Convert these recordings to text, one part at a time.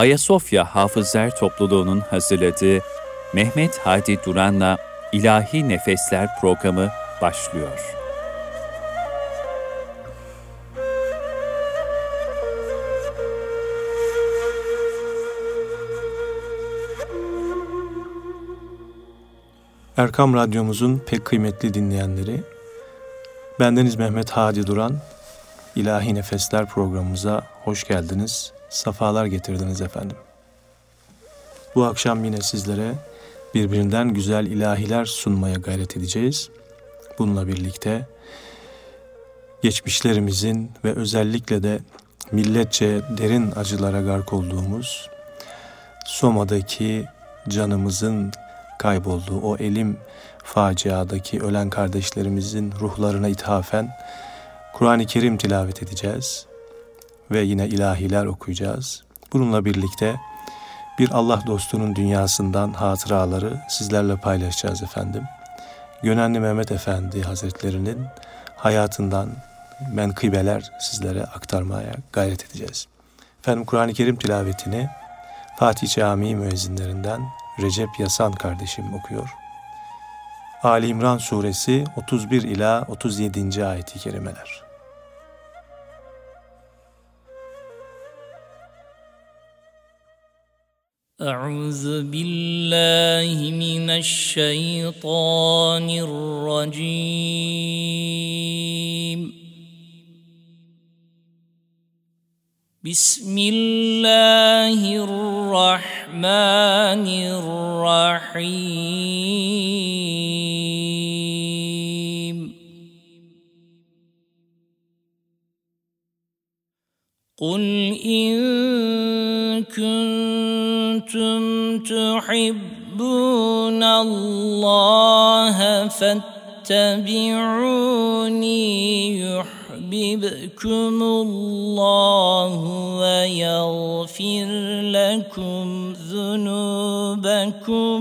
Ayasofya Hafızlar Topluluğu'nun hazırladığı Mehmet Hadi Duran'la İlahi Nefesler programı başlıyor. Erkam Radyomuzun pek kıymetli dinleyenleri, bendeniz Mehmet Hadi Duran, İlahi Nefesler programımıza hoş geldiniz, safalar getirdiniz efendim. Bu akşam yine sizlere birbirinden güzel ilahiler sunmaya gayret edeceğiz. Bununla birlikte geçmişlerimizin ve özellikle de milletçe derin acılara gark olduğumuz Soma'daki canımızın kaybolduğu o elim faciadaki ölen kardeşlerimizin ruhlarına ithafen Kur'an-ı Kerim tilavet edeceğiz ve yine ilahiler okuyacağız. Bununla birlikte bir Allah dostunun dünyasından hatıraları sizlerle paylaşacağız efendim. Gönenli Mehmet Efendi Hazretlerinin hayatından menkıbeler sizlere aktarmaya gayret edeceğiz. Efendim Kur'an-ı Kerim tilavetini Fatih Camii müezzinlerinden Recep Yasan kardeşim okuyor. Ali İmran suresi 31 ila 37. ayeti kerimeler. أعوذ بالله من الشيطان الرجيم. بسم الله الرحمن الرحيم. قل إن كنتم تحبون الله فاتبعوني يحببكم الله ويغفر لكم ذنوبكم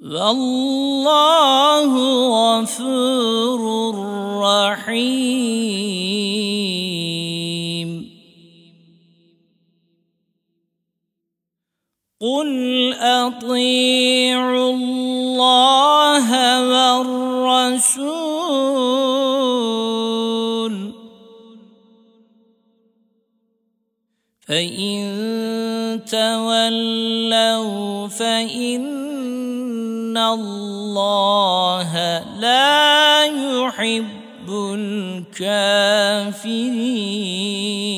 والله غفور رحيم قل اطيعوا الله والرسول فان تولوا فان الله لا يحب الكافرين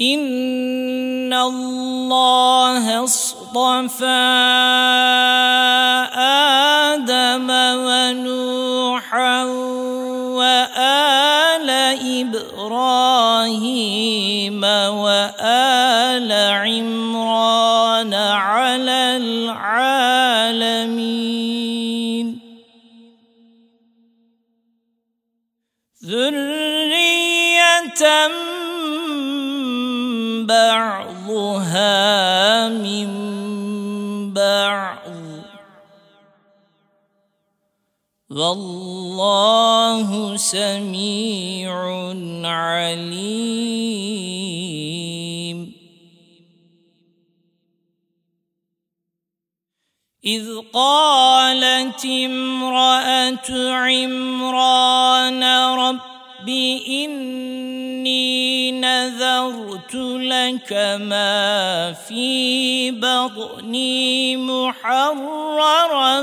ان الله اصطفى والله سميع عليم. إذ قالت امرأة عمران رب إني نذرت لك ما في بطني محررا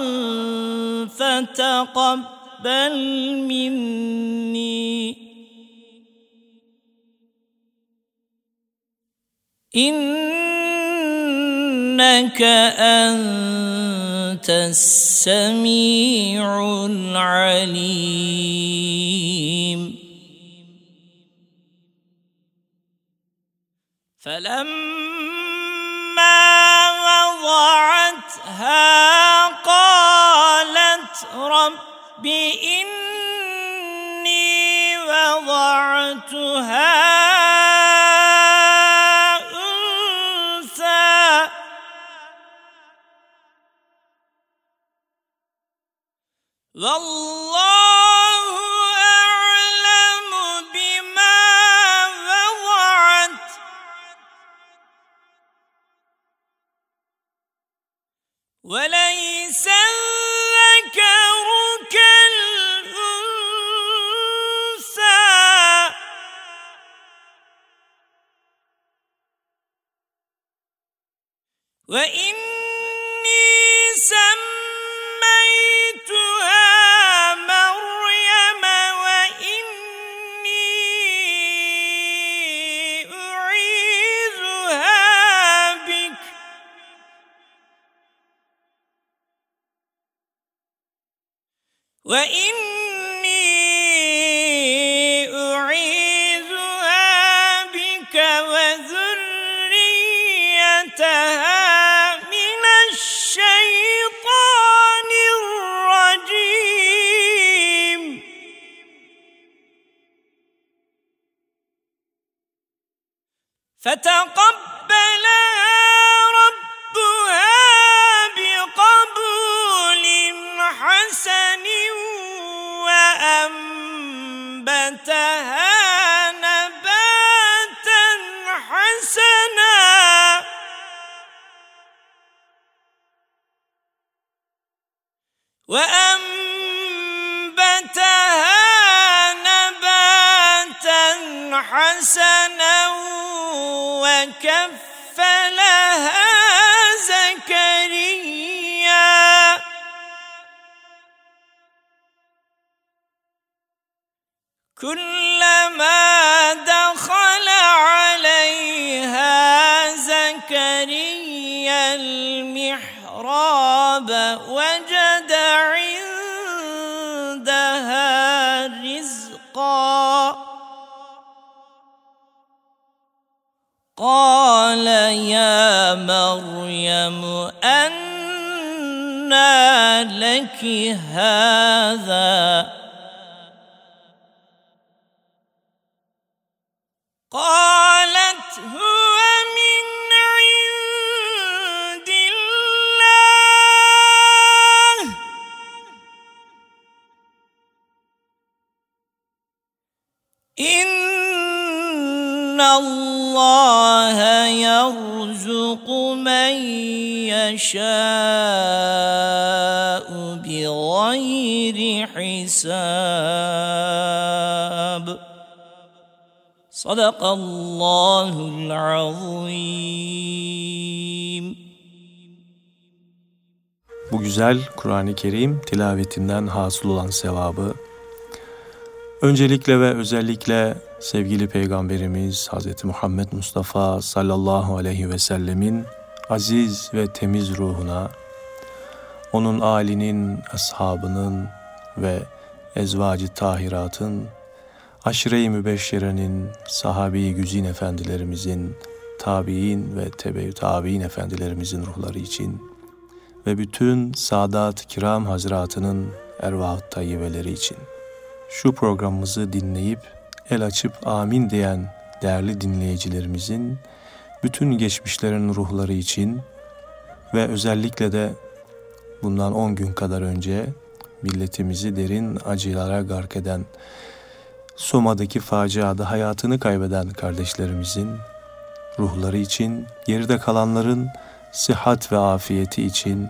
فتقبل مني. إنك أنت السميع العليم. فلما وضعتها قالت رب إني وضعتها أنثى. والله وليس الذكر كالأنثى. وإني وإني أعيذها بك وذريتها من الشيطان الرجيم حسنا وكفلها زكريا. كلما دخل عليها زكريا المحراب وجد مريم أنى لك هذا. قالت هو من عند الله. إن الله يرزق من يشاء بغير حساب صدق الله العظيم Bu güzel Kur'an-ı Kerim tilavetinden hasıl olan sevabı öncelikle ve özellikle sevgili Peygamberimiz Hz. Muhammed Mustafa sallallahu aleyhi ve sellemin aziz ve temiz ruhuna, onun âlinin, ashabının ve ezvacı tahiratın, aşire-i mübeşşerenin, sahabi güzin efendilerimizin, tabi'in ve tebe tabi'in efendilerimizin ruhları için ve bütün Sadat Kiram Hazretinin ervah tayyibeleri için. Şu programımızı dinleyip el açıp amin diyen değerli dinleyicilerimizin bütün geçmişlerin ruhları için ve özellikle de bundan 10 gün kadar önce milletimizi derin acılara gark eden Soma'daki faciada hayatını kaybeden kardeşlerimizin ruhları için, geride kalanların sıhhat ve afiyeti için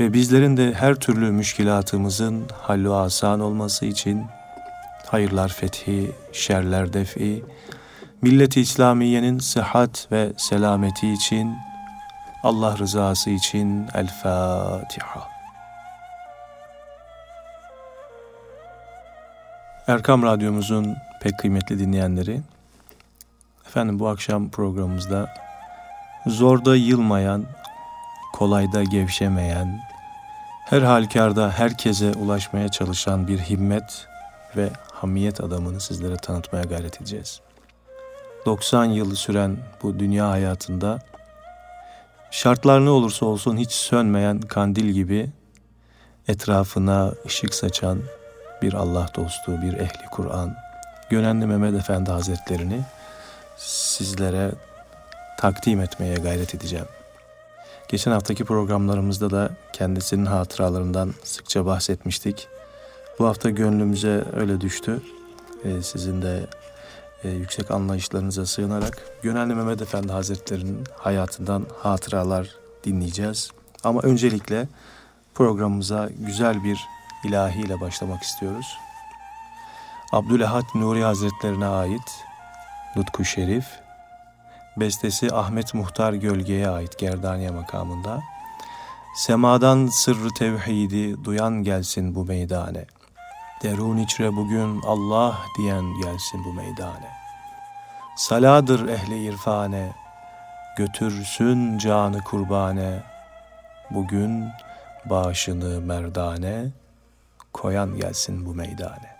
ve bizlerin de her türlü müşkilatımızın hallu asan olması için hayırlar fethi, şerler defi, millet-i İslamiye'nin sıhhat ve selameti için, Allah rızası için El Fatiha. Erkam Radyomuzun pek kıymetli dinleyenleri, efendim bu akşam programımızda zorda yılmayan, kolayda gevşemeyen, her halükarda herkese ulaşmaya çalışan bir himmet ve hamiyet adamını sizlere tanıtmaya gayret edeceğiz. 90 yılı süren bu dünya hayatında şartlar ne olursa olsun hiç sönmeyen kandil gibi etrafına ışık saçan bir Allah dostu, bir ehli Kur'an, Gönenli Mehmet Efendi Hazretlerini sizlere takdim etmeye gayret edeceğim. Geçen haftaki programlarımızda da kendisinin hatıralarından sıkça bahsetmiştik. Bu hafta gönlümüze öyle düştü. Ee, sizin de e, yüksek anlayışlarınıza sığınarak Gönenli Mehmet Efendi Hazretleri'nin hayatından hatıralar dinleyeceğiz. Ama öncelikle programımıza güzel bir ilahiyle başlamak istiyoruz. Abdülehad Nuri Hazretlerine ait Nutku Şerif, bestesi Ahmet Muhtar Gölge'ye ait Gerdaniye makamında. Semadan sırrı tevhidi duyan gelsin bu meydane. Derun içre bugün Allah diyen gelsin bu meydane. Saladır ehli irfane, götürsün canı kurbane. Bugün başını merdane, koyan gelsin bu meydane.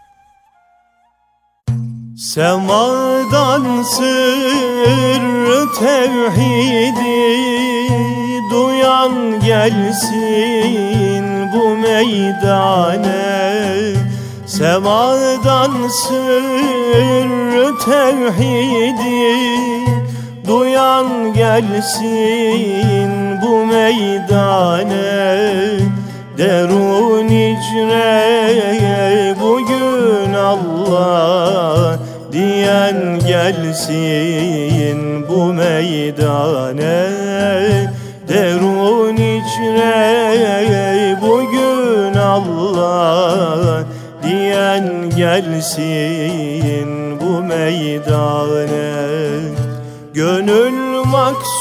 Semadan sırrı tevhidi duyan gelsin bu meydane Semadan sırrı tevhidi duyan gelsin bu meydane. Derun icre bugün Allah diyen gelsin bu meydane. Derun icre gelsin bu meydane Gönül maksudunu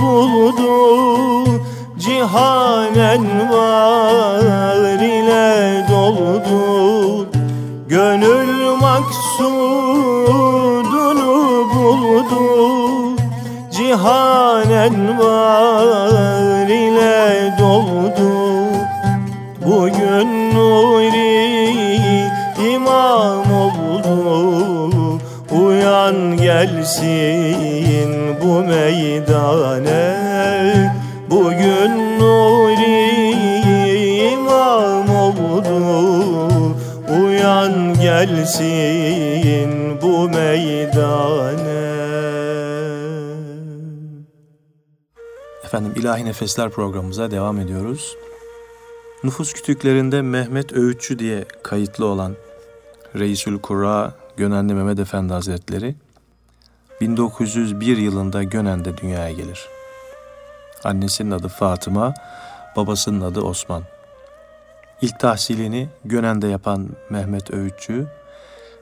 buldu Cihanen var ile doldu. Gönül maksudunu buldu Cihanen var ile doldu Bugün Nuri imam oldu Uyan gelsin bu meydane. Bugün Nuri imam oldu Uyan gelsin bu meydane. Efendim İlahi Nefesler programımıza devam ediyoruz. Nüfus kütüklerinde Mehmet Öğütçü diye kayıtlı olan Reisül Kura Gönenli Mehmet Efendi Hazretleri 1901 yılında Gönen'de dünyaya gelir. Annesinin adı Fatıma, babasının adı Osman. İlk tahsilini Gönen'de yapan Mehmet Öğütçü,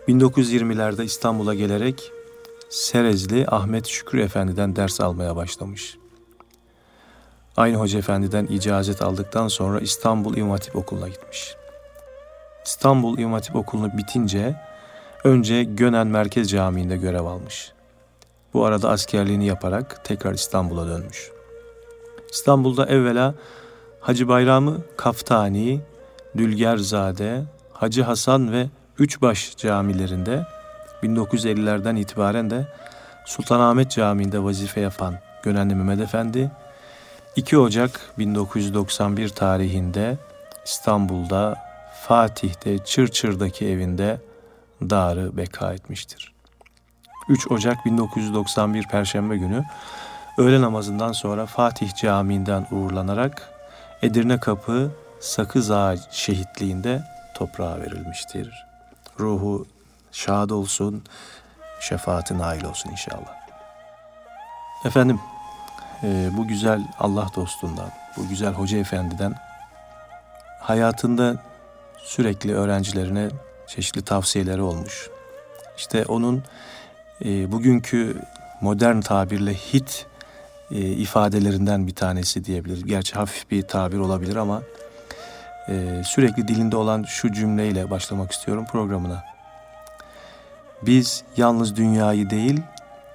1920'lerde İstanbul'a gelerek Serezli Ahmet Şükrü Efendi'den ders almaya başlamış. Aynı Hoca Efendi'den icazet aldıktan sonra İstanbul İmam Hatip Okulu'na gitmiş. İstanbul İmam Hatip Okulu'nu bitince önce Gönen Merkez Camii'nde görev almış. Bu arada askerliğini yaparak tekrar İstanbul'a dönmüş. İstanbul'da evvela Hacı Bayramı Kaftani, Dülgerzade, Hacı Hasan ve Üçbaş camilerinde 1950'lerden itibaren de Sultanahmet Camii'nde vazife yapan Gönenli Mehmet Efendi 2 Ocak 1991 tarihinde İstanbul'da Fatih'te Çırçır'daki evinde darı beka etmiştir. 3 Ocak 1991 Perşembe günü öğle namazından sonra Fatih Camii'nden uğurlanarak Edirne Kapı Sakız Ağa şehitliğinde toprağa verilmiştir. Ruhu şad olsun, şefaati nail olsun inşallah. Efendim, e, bu güzel Allah dostundan, bu güzel Hoca Efendi'den hayatında sürekli öğrencilerine çeşitli tavsiyeleri olmuş. İşte onun e, bugünkü modern tabirle hit e, ifadelerinden bir tanesi diyebiliriz. Gerçi hafif bir tabir olabilir ama e, sürekli dilinde olan şu cümleyle başlamak istiyorum programına. Biz yalnız dünyayı değil,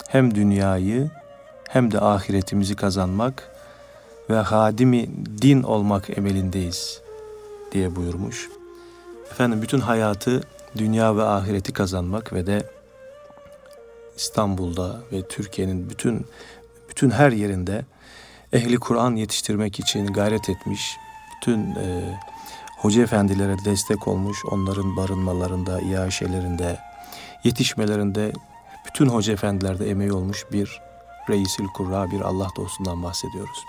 hem dünyayı hem de ahiretimizi kazanmak ve hadimi din olmak emelindeyiz diye buyurmuş. Efendim bütün hayatı dünya ve ahireti kazanmak ve de İstanbul'da ve Türkiye'nin bütün bütün her yerinde ehli Kur'an yetiştirmek için gayret etmiş. Bütün e, hoca efendilere destek olmuş. Onların barınmalarında, iaşelerinde, yetişmelerinde bütün hoca efendilerde emeği olmuş bir Reisil Kurra, bir Allah dostundan bahsediyoruz.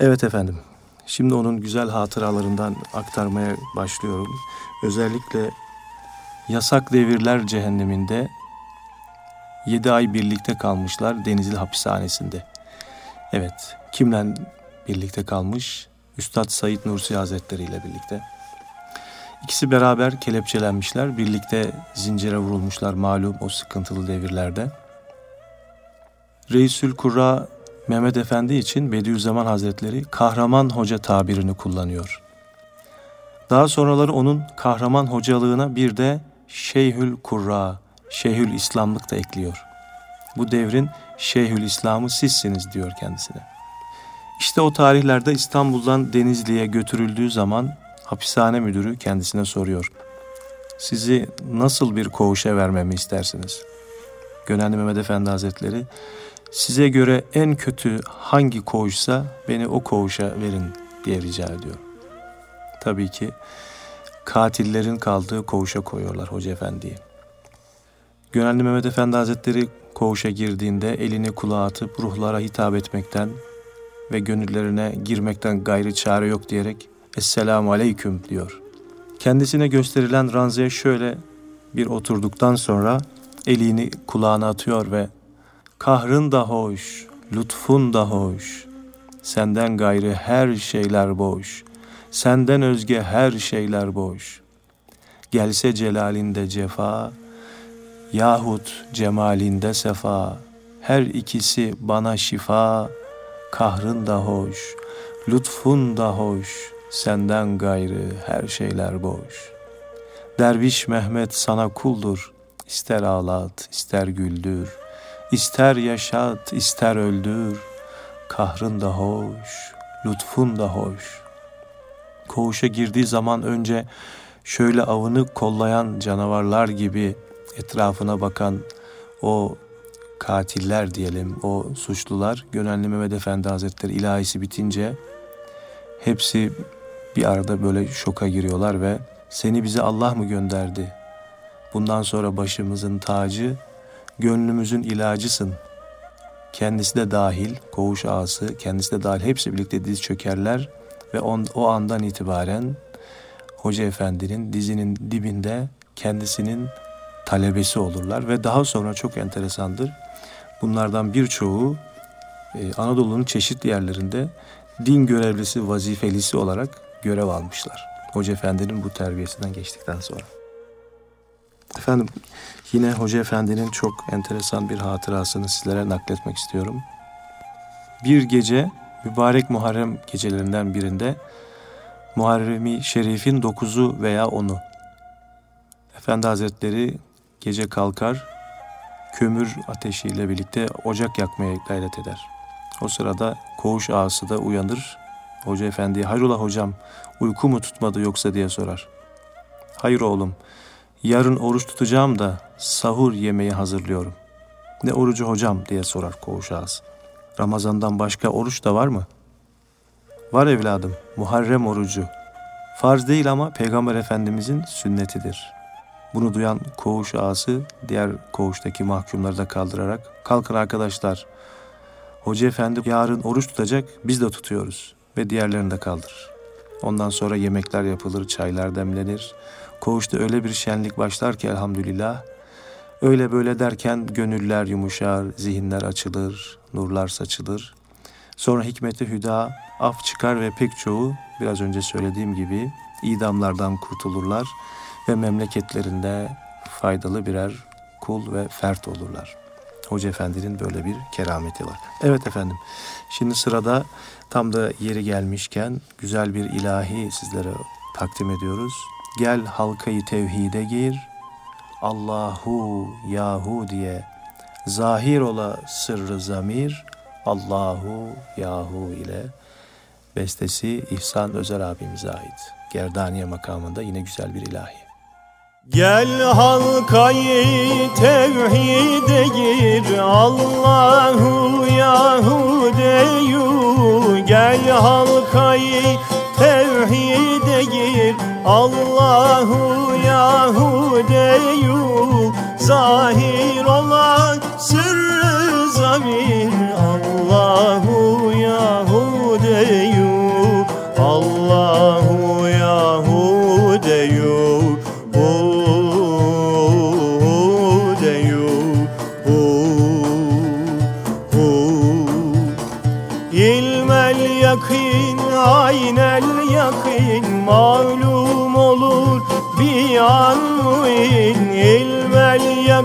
Evet efendim, şimdi onun güzel hatıralarından aktarmaya başlıyorum. Özellikle yasak devirler cehenneminde 7 ay birlikte kalmışlar Denizli hapishanesinde. Evet, kimle birlikte kalmış? Üstad Said Nursi Hazretleri ile birlikte. İkisi beraber kelepçelenmişler, birlikte zincire vurulmuşlar malum o sıkıntılı devirlerde. Reisül Kurra Mehmet Efendi için Bediüzzaman Hazretleri kahraman hoca tabirini kullanıyor. Daha sonraları onun kahraman hocalığına bir de Şeyhül Kurra, Şeyhül İslamlık da ekliyor. Bu devrin Şeyhül İslam'ı sizsiniz diyor kendisine. İşte o tarihlerde İstanbul'dan Denizli'ye götürüldüğü zaman hapishane müdürü kendisine soruyor. Sizi nasıl bir koğuşa vermemi istersiniz? Gönenli Mehmet Efendi Hazretleri size göre en kötü hangi koğuşsa beni o koğuşa verin diye rica ediyor. Tabii ki katillerin kaldığı koğuşa koyuyorlar Hoca Efendi'yi. Gönenli Mehmet Efendi Hazretleri koğuşa girdiğinde elini kulağa atıp ruhlara hitap etmekten ve gönüllerine girmekten gayrı çare yok diyerek Esselamu Aleyküm diyor. Kendisine gösterilen ranzaya şöyle bir oturduktan sonra elini kulağına atıyor ve Kahrın da hoş, lütfun da hoş. Senden gayrı her şeyler boş. Senden özge her şeyler boş. Gelse celalinde cefa, yahut cemalinde sefa. Her ikisi bana şifa, kahrın da hoş, lütfun da hoş. Senden gayrı her şeyler boş. Derviş Mehmet sana kuldur, ister ağlat, ister güldür.'' İster yaşat, ister öldür, kahrın da hoş, lütfun da hoş. Koğuşa girdiği zaman önce şöyle avını kollayan canavarlar gibi etrafına bakan o katiller diyelim, o suçlular, Gönenli Mehmet Efendi Hazretleri ilahisi bitince hepsi bir arada böyle şoka giriyorlar ve seni bize Allah mı gönderdi? Bundan sonra başımızın tacı gönlümüzün ilacısın. Kendisi de dahil, koğuş ağası, kendisi de dahil hepsi birlikte diz çökerler ve on, o andan itibaren Hoca Efendi'nin dizinin dibinde kendisinin talebesi olurlar ve daha sonra çok enteresandır. Bunlardan birçoğu e, Anadolu'nun çeşitli yerlerinde din görevlisi, vazifelisi olarak görev almışlar. Hoca Efendi'nin bu terbiyesinden geçtikten sonra. Efendim yine Hoca Efendi'nin çok enteresan bir hatırasını sizlere nakletmek istiyorum. Bir gece mübarek Muharrem gecelerinden birinde Muharremi Şerif'in dokuzu veya onu. Efendi Hazretleri gece kalkar, kömür ateşiyle birlikte ocak yakmaya gayret eder. O sırada koğuş ağası da uyanır. Hoca Efendi'ye hayrola hocam uyku mu tutmadı yoksa diye sorar. Hayır oğlum Yarın oruç tutacağım da sahur yemeği hazırlıyorum. Ne orucu hocam diye sorar koğuş ağası. Ramazandan başka oruç da var mı? Var evladım, Muharrem orucu. Farz değil ama Peygamber Efendimizin sünnetidir. Bunu duyan koğuş ağası diğer koğuştaki mahkumları da kaldırarak kalkın arkadaşlar. Hoca efendi yarın oruç tutacak biz de tutuyoruz ve diğerlerini de kaldırır. Ondan sonra yemekler yapılır, çaylar demlenir. Koğuşta öyle bir şenlik başlar ki elhamdülillah. Öyle böyle derken gönüller yumuşar, zihinler açılır, nurlar saçılır. Sonra hikmeti hüda, af çıkar ve pek çoğu biraz önce söylediğim gibi idamlardan kurtulurlar ve memleketlerinde faydalı birer kul ve fert olurlar. Hoca Efendi'nin böyle bir kerameti var. Evet efendim, şimdi sırada tam da yeri gelmişken güzel bir ilahi sizlere takdim ediyoruz. Gel halkayı tevhide gir, Allahu Yahu diye zahir ola sırrı zamir, Allahu Yahu ile bestesi İhsan Özer abimize ait. Gerdaniye makamında yine güzel bir ilahi. Gel halkayı tevhide gir Allahu Yahu deyu Gel halkayı tevhide Allahu Yahudeyu Zahir olan sırrı zamir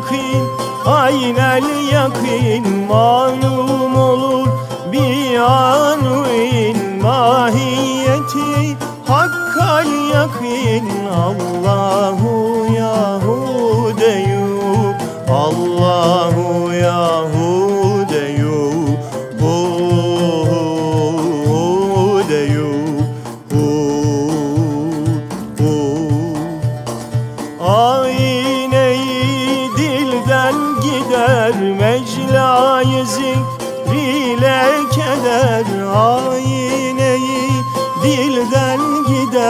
yakin Aynel yakin malum olur. Bir anuin mahiyeti Hakkal yakin Allahu Yahudeyu Allahu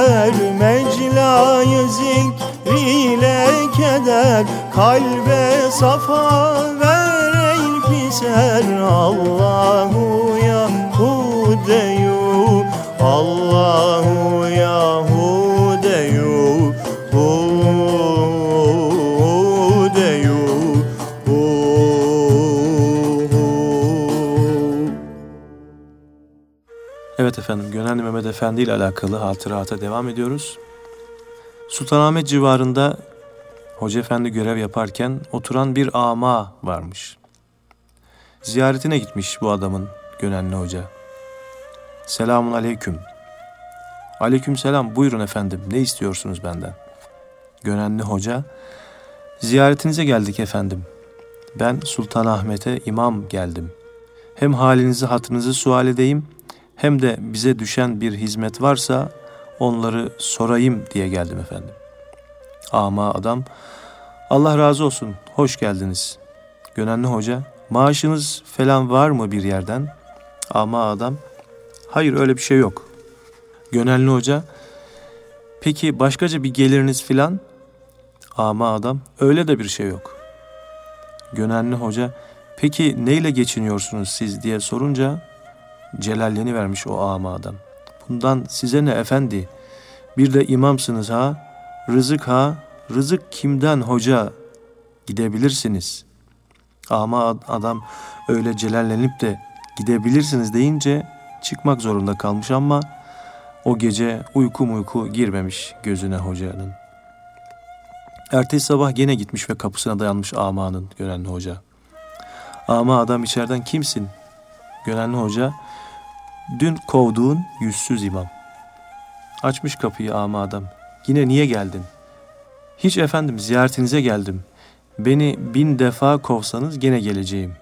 gider Meclayı zikriyle keder Kalbe safa ver elbiser Allahu Yahudeyu Allahu Yahudeyu Evet efendim, Gönenli Mehmet Efendi ile alakalı hatırata devam ediyoruz. Sultanahmet civarında Hoca Efendi görev yaparken oturan bir ama varmış. Ziyaretine gitmiş bu adamın Gönenli Hoca. Selamun aleyküm. Aleyküm selam, buyurun efendim, ne istiyorsunuz benden? Gönenli Hoca, ziyaretinize geldik efendim. Ben Sultanahmet'e imam geldim. Hem halinizi hatırınızı sual edeyim, hem de bize düşen bir hizmet varsa onları sorayım diye geldim efendim. Ama adam Allah razı olsun hoş geldiniz. Gönenli hoca maaşınız falan var mı bir yerden? Ama adam hayır öyle bir şey yok. Gönenli hoca peki başkaca bir geliriniz filan? Ama adam öyle de bir şey yok. Gönenli hoca peki neyle geçiniyorsunuz siz diye sorunca celalleni vermiş o ama adam. Bundan size ne efendi? Bir de imamsınız ha? Rızık ha? Rızık kimden hoca? Gidebilirsiniz. Ama adam öyle celallenip de gidebilirsiniz deyince çıkmak zorunda kalmış ama o gece uyku uyku girmemiş gözüne hocanın. Ertesi sabah gene gitmiş ve kapısına dayanmış amanın Gönenli Hoca. Ama adam içeriden kimsin? Gönenli Hoca, dün kovduğun yüzsüz imam. Açmış kapıyı ama adam. Yine niye geldin? Hiç efendim ziyaretinize geldim. Beni bin defa kovsanız gene geleceğim.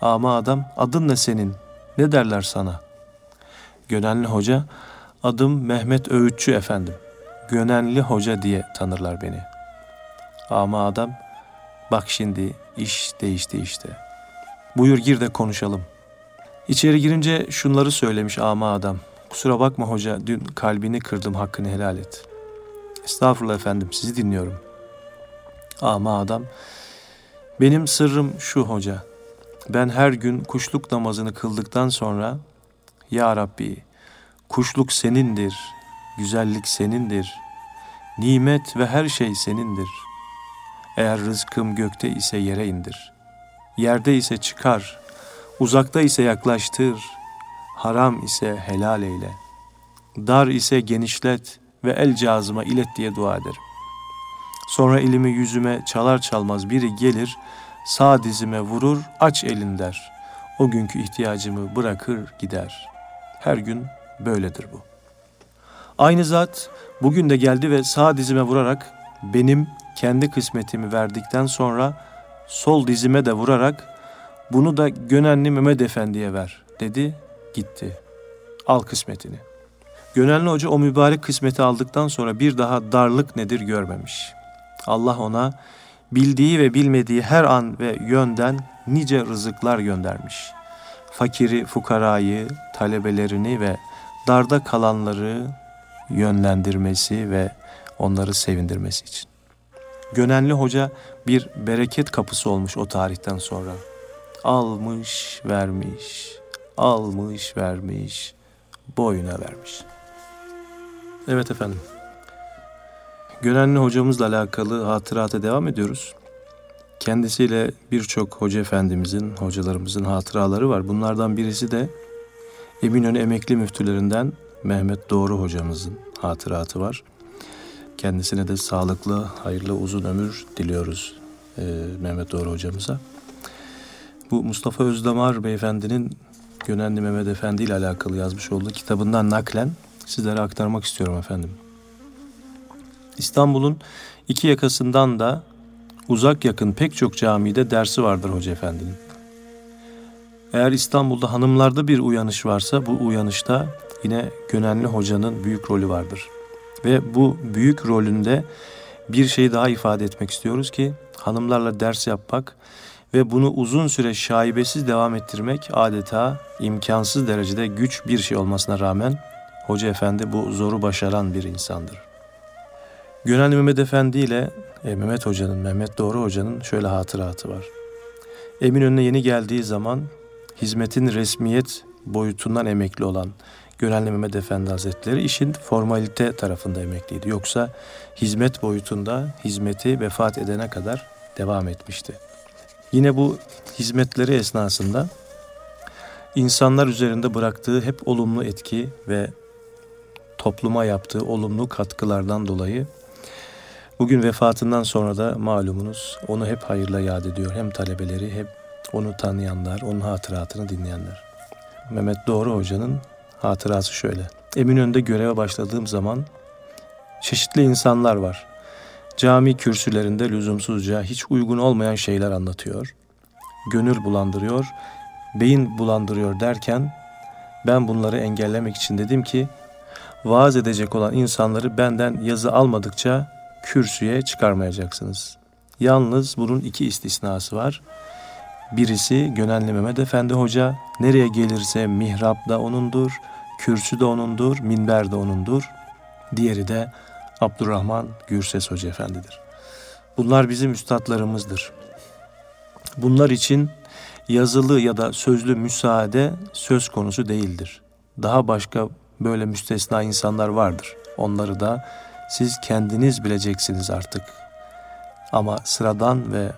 Ama adam adın ne senin? Ne derler sana? Gönenli Hoca, adım Mehmet Öğütçü efendim. Gönenli Hoca diye tanırlar beni. Ama adam, bak şimdi iş değişti işte. Buyur gir de konuşalım. İçeri girince şunları söylemiş ama adam. Kusura bakma hoca, dün kalbini kırdım, hakkını helal et. Estağfurullah efendim, sizi dinliyorum. Ama adam, benim sırrım şu hoca. Ben her gün kuşluk namazını kıldıktan sonra, Ya Rabbi, kuşluk senindir, güzellik senindir, nimet ve her şey senindir. Eğer rızkım gökte ise yere indir, yerde ise çıkar, uzakta ise yaklaştır, haram ise helal eyle, dar ise genişlet ve el cazıma ilet diye dua ederim. Sonra elimi yüzüme çalar çalmaz biri gelir, sağ dizime vurur, aç elin der. O günkü ihtiyacımı bırakır gider. Her gün böyledir bu. Aynı zat bugün de geldi ve sağ dizime vurarak benim kendi kısmetimi verdikten sonra sol dizime de vurarak bunu da Gönenli Mehmet Efendi'ye ver dedi gitti. Al kısmetini. Gönenli Hoca o mübarek kısmeti aldıktan sonra bir daha darlık nedir görmemiş. Allah ona bildiği ve bilmediği her an ve yönden nice rızıklar göndermiş. Fakiri, fukarayı, talebelerini ve darda kalanları yönlendirmesi ve onları sevindirmesi için. Gönenli Hoca bir bereket kapısı olmuş o tarihten sonra. Almış, vermiş, almış, vermiş, boyuna vermiş. Evet efendim. Gönenli hocamızla alakalı hatırata devam ediyoruz. Kendisiyle birçok hoca efendimizin, hocalarımızın hatıraları var. Bunlardan birisi de Eminönü emekli müftülerinden Mehmet Doğru hocamızın hatıratı var. Kendisine de sağlıklı, hayırlı, uzun ömür diliyoruz Mehmet Doğru hocamıza. Bu Mustafa Özdamar beyefendinin Gönenli Mehmet Efendi ile alakalı yazmış olduğu kitabından naklen sizlere aktarmak istiyorum efendim. İstanbul'un iki yakasından da uzak yakın pek çok camide dersi vardır Hoca Efendi'nin. Eğer İstanbul'da hanımlarda bir uyanış varsa bu uyanışta yine Gönenli Hoca'nın büyük rolü vardır. Ve bu büyük rolünde bir şey daha ifade etmek istiyoruz ki hanımlarla ders yapmak ve bunu uzun süre şaibesiz devam ettirmek adeta imkansız derecede güç bir şey olmasına rağmen Hoca Efendi bu zoru başaran bir insandır. Gönenli Mehmet Efendi ile e, Mehmet Hoca'nın, Mehmet Doğru Hoca'nın şöyle hatıratı var. Eminönü'ne yeni geldiği zaman hizmetin resmiyet boyutundan emekli olan Gönenli Mehmet Efendi Hazretleri işin formalite tarafında emekliydi. Yoksa hizmet boyutunda hizmeti vefat edene kadar devam etmişti. Yine bu hizmetleri esnasında insanlar üzerinde bıraktığı hep olumlu etki ve topluma yaptığı olumlu katkılardan dolayı bugün vefatından sonra da malumunuz onu hep hayırla yad ediyor. Hem talebeleri hem onu tanıyanlar, onun hatıratını dinleyenler. Mehmet Doğru Hoca'nın hatırası şöyle. Eminönü'nde göreve başladığım zaman çeşitli insanlar var. Cami kürsülerinde lüzumsuzca hiç uygun olmayan şeyler anlatıyor. Gönül bulandırıyor, beyin bulandırıyor derken ben bunları engellemek için dedim ki vaaz edecek olan insanları benden yazı almadıkça kürsüye çıkarmayacaksınız. Yalnız bunun iki istisnası var. Birisi Gönenli Mehmet Efendi Hoca nereye gelirse mihrap da onundur, kürsü de onundur, minber de onundur. Diğeri de Abdurrahman Gürses Hoca Efendidir. Bunlar bizim üstadlarımızdır. Bunlar için yazılı ya da sözlü müsaade söz konusu değildir. Daha başka böyle müstesna insanlar vardır. Onları da siz kendiniz bileceksiniz artık. Ama sıradan ve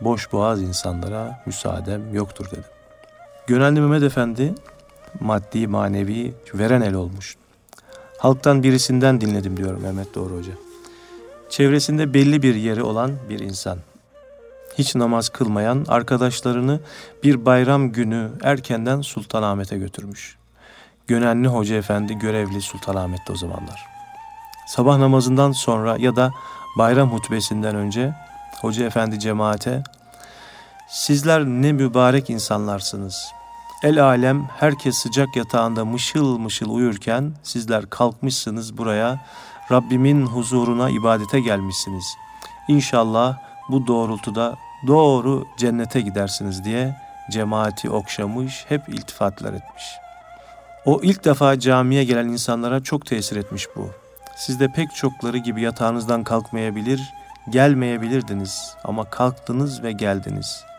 boş boğaz insanlara müsaadem yoktur dedim. Gönenli Mehmet Efendi maddi manevi veren el olmuş. Halktan birisinden dinledim diyor Mehmet Doğru Hoca. Çevresinde belli bir yeri olan bir insan. Hiç namaz kılmayan arkadaşlarını bir bayram günü erkenden Sultanahmet'e götürmüş. Gönenli Hoca Efendi görevli Sultanahmet'te o zamanlar. Sabah namazından sonra ya da bayram hutbesinden önce Hoca Efendi cemaate Sizler ne mübarek insanlarsınız. El alem herkes sıcak yatağında mışıl mışıl uyurken sizler kalkmışsınız buraya Rabbimin huzuruna ibadete gelmişsiniz. İnşallah bu doğrultuda doğru cennete gidersiniz diye cemaati okşamış, hep iltifatlar etmiş. O ilk defa camiye gelen insanlara çok tesir etmiş bu. Siz de pek çokları gibi yatağınızdan kalkmayabilir, gelmeyebilirdiniz ama kalktınız ve geldiniz.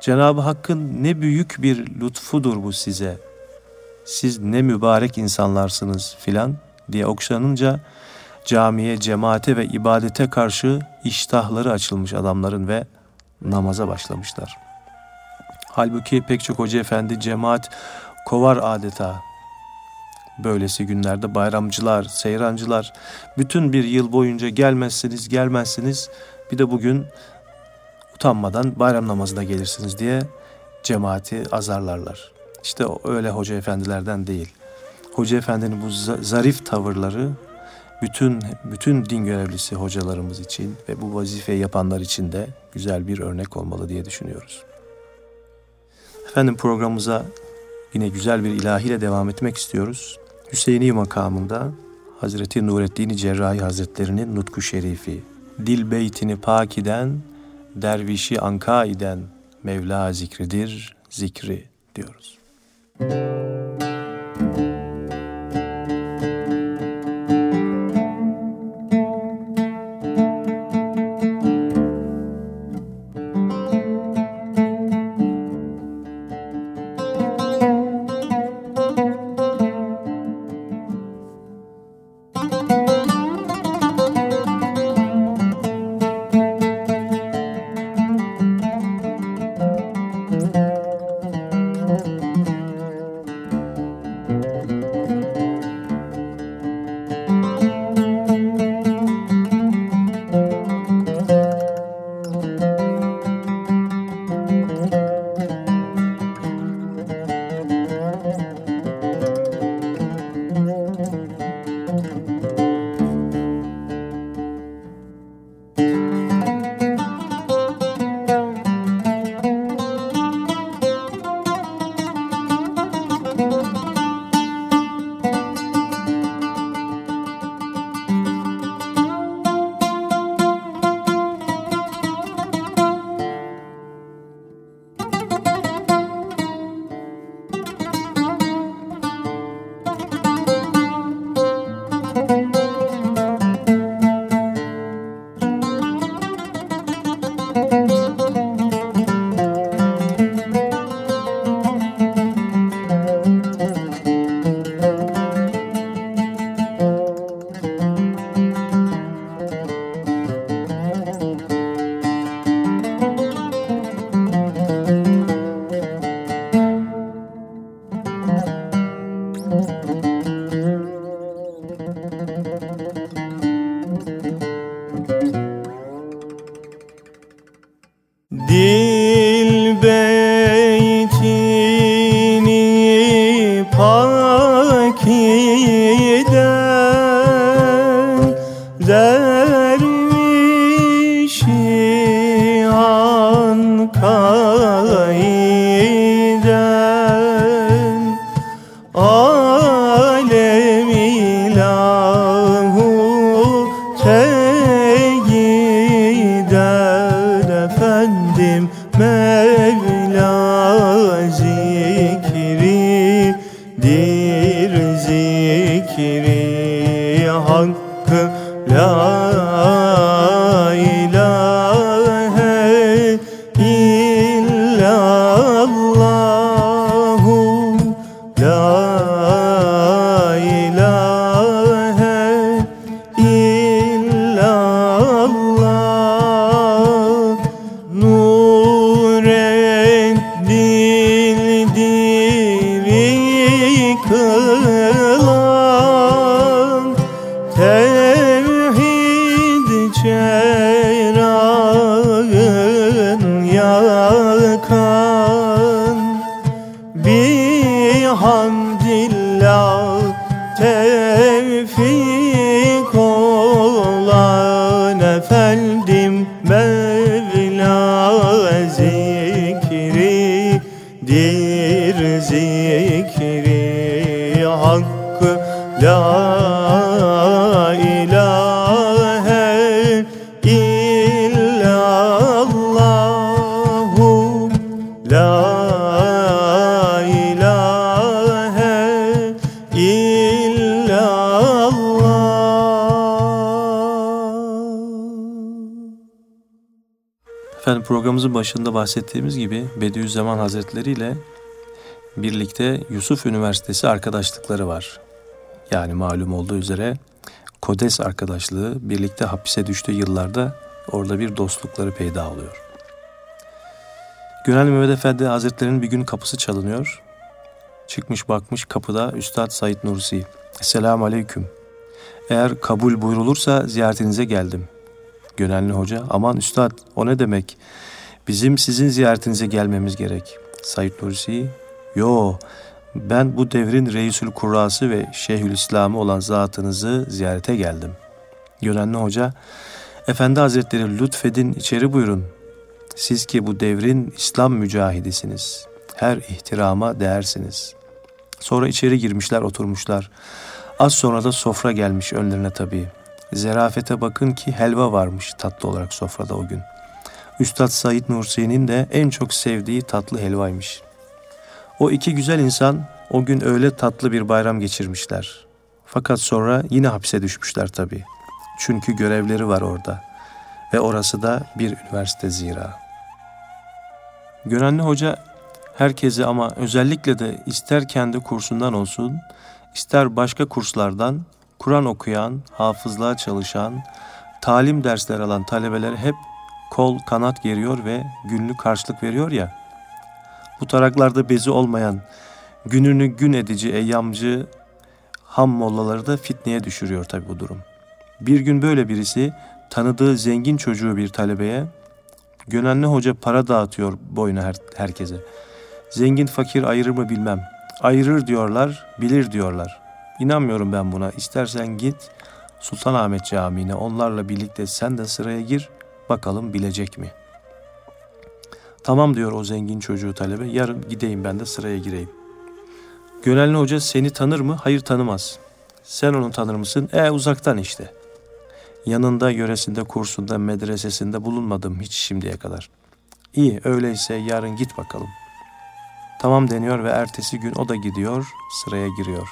Cenab-ı Hakk'ın ne büyük bir lütfudur bu size. Siz ne mübarek insanlarsınız filan diye okşanınca camiye, cemaate ve ibadete karşı iştahları açılmış adamların ve namaza başlamışlar. Halbuki pek çok hoca efendi cemaat kovar adeta. Böylesi günlerde bayramcılar, seyrancılar bütün bir yıl boyunca gelmezsiniz, gelmezsiniz. Bir de bugün utanmadan bayram namazına gelirsiniz diye cemaati azarlarlar. İşte öyle hoca efendilerden değil. Hoca efendinin bu zarif tavırları bütün bütün din görevlisi hocalarımız için ve bu vazifeyi yapanlar için de güzel bir örnek olmalı diye düşünüyoruz. Efendim programımıza yine güzel bir ilahiyle devam etmek istiyoruz. Hüseyini makamında Hazreti Nureddin Cerrahi Hazretlerinin nutku şerifi, dil beytini pakiden, dervişi ankaiden Mevla zikridir, zikri diyoruz. Müzik zikri hakkı la ilahe illallahu la ilahe illallah. Efendim programımızın başında bahsettiğimiz gibi Bediüzzaman Hazretleri ile birlikte Yusuf Üniversitesi arkadaşlıkları var. Yani malum olduğu üzere Kodes arkadaşlığı birlikte hapise düştüğü yıllarda orada bir dostlukları peyda oluyor. Gönel Mehmet Efendi Hazretleri'nin bir gün kapısı çalınıyor. Çıkmış bakmış kapıda Üstad Said Nursi. Selamun Aleyküm. Eğer kabul buyrulursa ziyaretinize geldim. Gönenli Hoca, aman Üstad o ne demek? Bizim sizin ziyaretinize gelmemiz gerek. Said Nursi, yo ben bu devrin Reisül Kurrası ve Şeyhülislam'ı olan zatınızı ziyarete geldim. Gönenli Hoca, Efendi Hazretleri lütfedin içeri buyurun. Siz ki bu devrin İslam mücahidisiniz. Her ihtirama değersiniz. Sonra içeri girmişler oturmuşlar. Az sonra da sofra gelmiş önlerine tabii. Zerafete bakın ki helva varmış tatlı olarak sofrada o gün. Üstad Said Nursi'nin de en çok sevdiği tatlı helvaymış. O iki güzel insan o gün öyle tatlı bir bayram geçirmişler. Fakat sonra yine hapse düşmüşler tabii. Çünkü görevleri var orada. Ve orası da bir üniversite zira. Gönenli Hoca herkese ama özellikle de ister kendi kursundan olsun, ister başka kurslardan Kur'an okuyan, hafızlığa çalışan, talim dersleri alan talebelere hep kol kanat geriyor ve günlük karşılık veriyor ya. Bu taraklarda bezi olmayan, gününü gün edici, eyyamcı ham mollaları da fitneye düşürüyor tabi bu durum. Bir gün böyle birisi tanıdığı zengin çocuğu bir talebeye Gönenli hoca para dağıtıyor boyuna her, herkese. Zengin fakir ayırır mı bilmem. Ayırır diyorlar, bilir diyorlar. İnanmıyorum ben buna. İstersen git Sultanahmet Camii'ne onlarla birlikte sen de sıraya gir. Bakalım bilecek mi? Tamam diyor o zengin çocuğu talebe. Yarın gideyim ben de sıraya gireyim. Gönenli hoca seni tanır mı? Hayır tanımaz. Sen onu tanır mısın? E uzaktan işte. Yanında, yöresinde, kursunda, medresesinde bulunmadım hiç şimdiye kadar. İyi öyleyse yarın git bakalım. Tamam deniyor ve ertesi gün o da gidiyor, sıraya giriyor.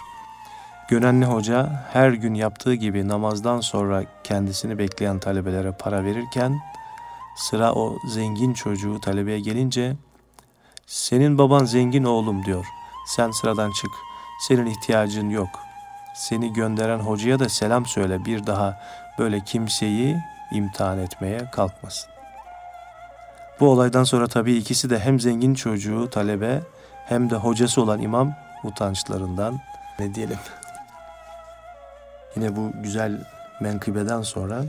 Gönenli hoca her gün yaptığı gibi namazdan sonra kendisini bekleyen talebelere para verirken sıra o zengin çocuğu talebeye gelince senin baban zengin oğlum diyor. Sen sıradan çık. Senin ihtiyacın yok. Seni gönderen hocaya da selam söyle bir daha böyle kimseyi imtihan etmeye kalkmasın. Bu olaydan sonra tabii ikisi de hem zengin çocuğu talebe hem de hocası olan imam utançlarından ne diyelim. Yine bu güzel menkıbeden sonra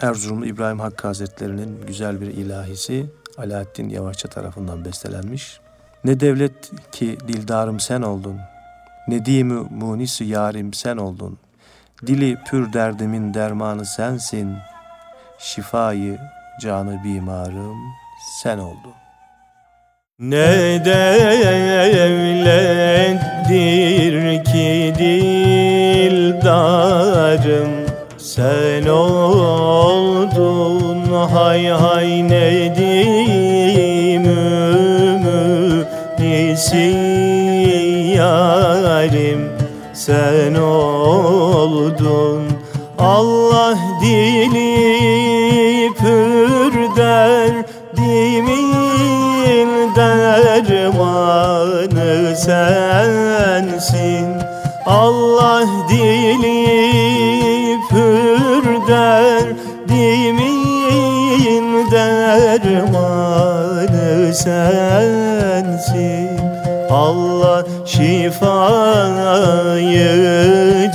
Erzurumlu İbrahim Hakkı Hazretleri'nin güzel bir ilahisi Alaaddin Yavaşça tarafından bestelenmiş. Ne devlet ki dildarım sen oldun, ne dimi munisi yarim sen oldun. Dili pür derdimin dermanı sensin, şifayı canı bimarım sen oldun. Ne devlettir ki dildarım sen oldun hay hay nedim ümidisi yarim. Sen oldun Allah dili pür derdimin dermanı sensin. Allah dili sensin. Allah şifayı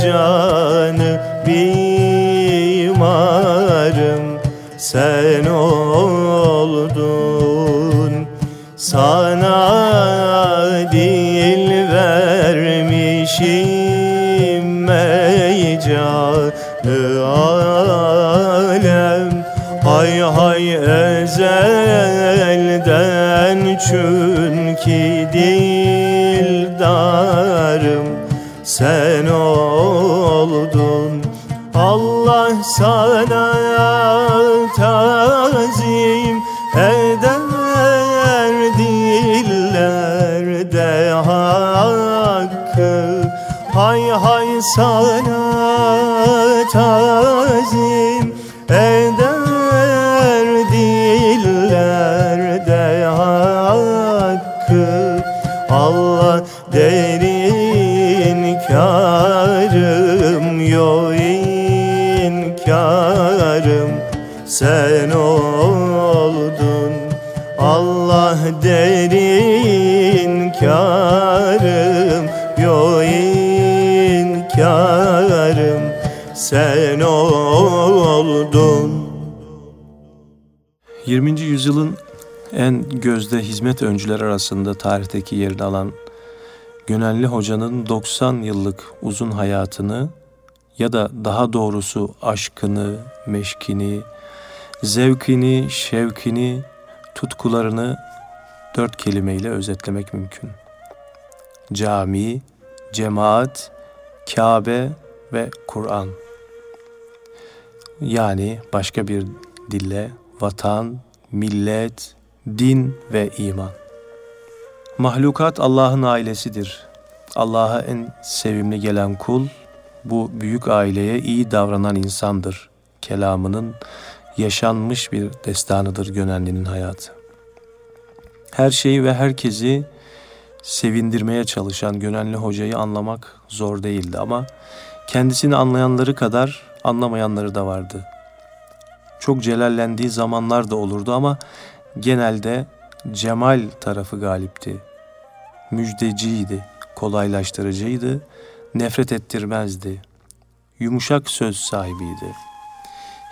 canı bimarım. Sen çünkü dildarım sen oldun. Allah sana sen oldun Allah derin karım yo inkarım sen oldun 20. yüzyılın en gözde hizmet öncüler arasında tarihteki yerini alan Gönenli Hoca'nın 90 yıllık uzun hayatını ya da daha doğrusu aşkını, meşkini, zevkini, şevkini, tutkularını dört kelimeyle özetlemek mümkün. Cami, cemaat, Kabe ve Kur'an. Yani başka bir dille vatan, millet, din ve iman. Mahlukat Allah'ın ailesidir. Allah'a en sevimli gelen kul, bu büyük aileye iyi davranan insandır. Kelamının yaşanmış bir destanıdır Gönenli'nin hayatı. Her şeyi ve herkesi sevindirmeye çalışan Gönenli Hoca'yı anlamak zor değildi ama kendisini anlayanları kadar anlamayanları da vardı. Çok celallendiği zamanlar da olurdu ama genelde cemal tarafı galipti. Müjdeciydi, kolaylaştırıcıydı, nefret ettirmezdi. Yumuşak söz sahibiydi.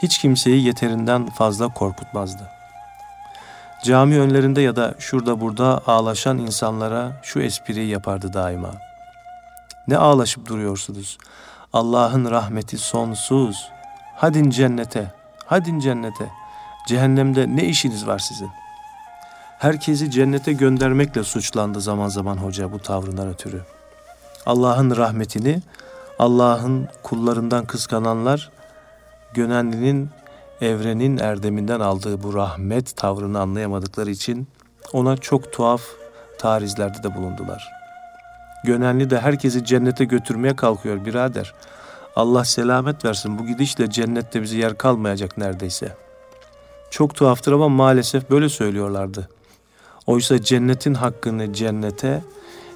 Hiç kimseyi yeterinden fazla korkutmazdı. Cami önlerinde ya da şurada burada ağlaşan insanlara şu espriyi yapardı daima. Ne ağlaşıp duruyorsunuz? Allah'ın rahmeti sonsuz. Hadin cennete, hadin cennete. Cehennemde ne işiniz var sizin? Herkesi cennete göndermekle suçlandı zaman zaman hoca bu tavrından ötürü. Allah'ın rahmetini, Allah'ın kullarından kıskananlar, Gönenli'nin evrenin erdeminden aldığı bu rahmet tavrını anlayamadıkları için ona çok tuhaf tarizlerde de bulundular. Gönenli de herkesi cennete götürmeye kalkıyor birader. Allah selamet versin bu gidişle cennette bize yer kalmayacak neredeyse. Çok tuhaftır ama maalesef böyle söylüyorlardı. Oysa cennetin hakkını cennete,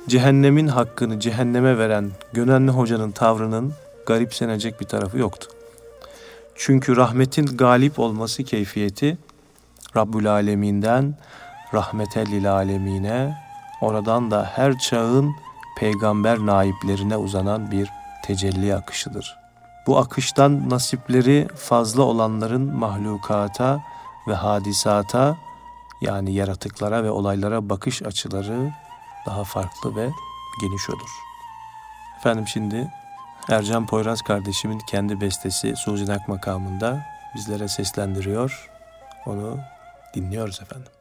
cehennemin hakkını cehenneme veren Gönenli Hoca'nın tavrının garipsenecek bir tarafı yoktu. Çünkü rahmetin galip olması keyfiyeti Rabbül Alemin'den rahmete lil alemine, oradan da her çağın peygamber naiplerine uzanan bir tecelli akışıdır. Bu akıştan nasipleri fazla olanların mahlukata ve hadisata yani yaratıklara ve olaylara bakış açıları daha farklı ve geniş olur. Efendim şimdi Ercan Poyraz kardeşimin kendi bestesi Suzinak makamında bizlere seslendiriyor. Onu dinliyoruz efendim.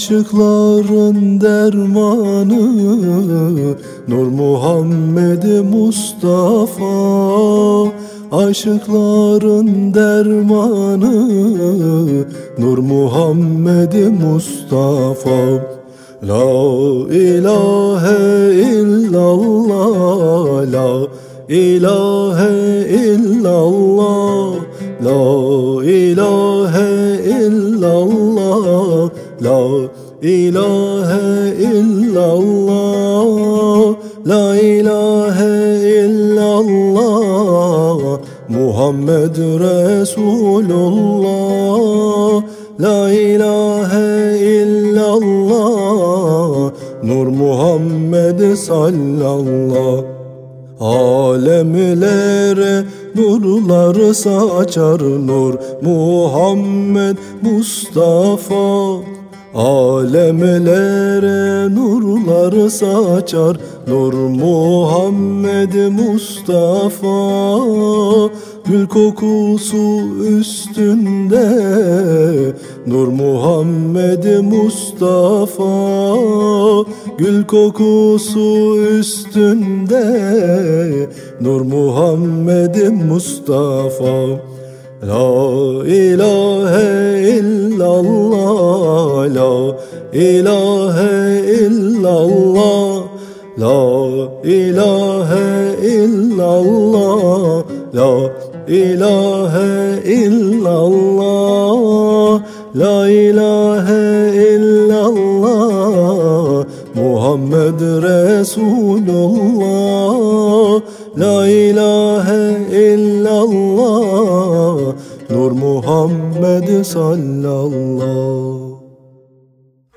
Aşıkların dermanı Nur Muhammed Mustafa. Aşıkların dermanı Nur Muhammed Mustafa. La ilahe illallah La ilahe illallah La ilahe illallah La ilahe illallah La ilahe illallah Muhammed Resulullah La ilahe illallah Nur Muhammed sallallahu. Alemlere nurlar saçar Nur Muhammed Mustafa Alemlere nurlar saçar Nur Muhammed Mustafa. Gül kokusu üstünde Nur Muhammed Mustafa. Gül kokusu üstünde Nur Muhammed Mustafa La ilahe illallah La ilahe illallah La ilahe illallah La ilahe illallah La ilahe illallah Muhammed Resulullah La ilahe illallah Muhammed sallallahu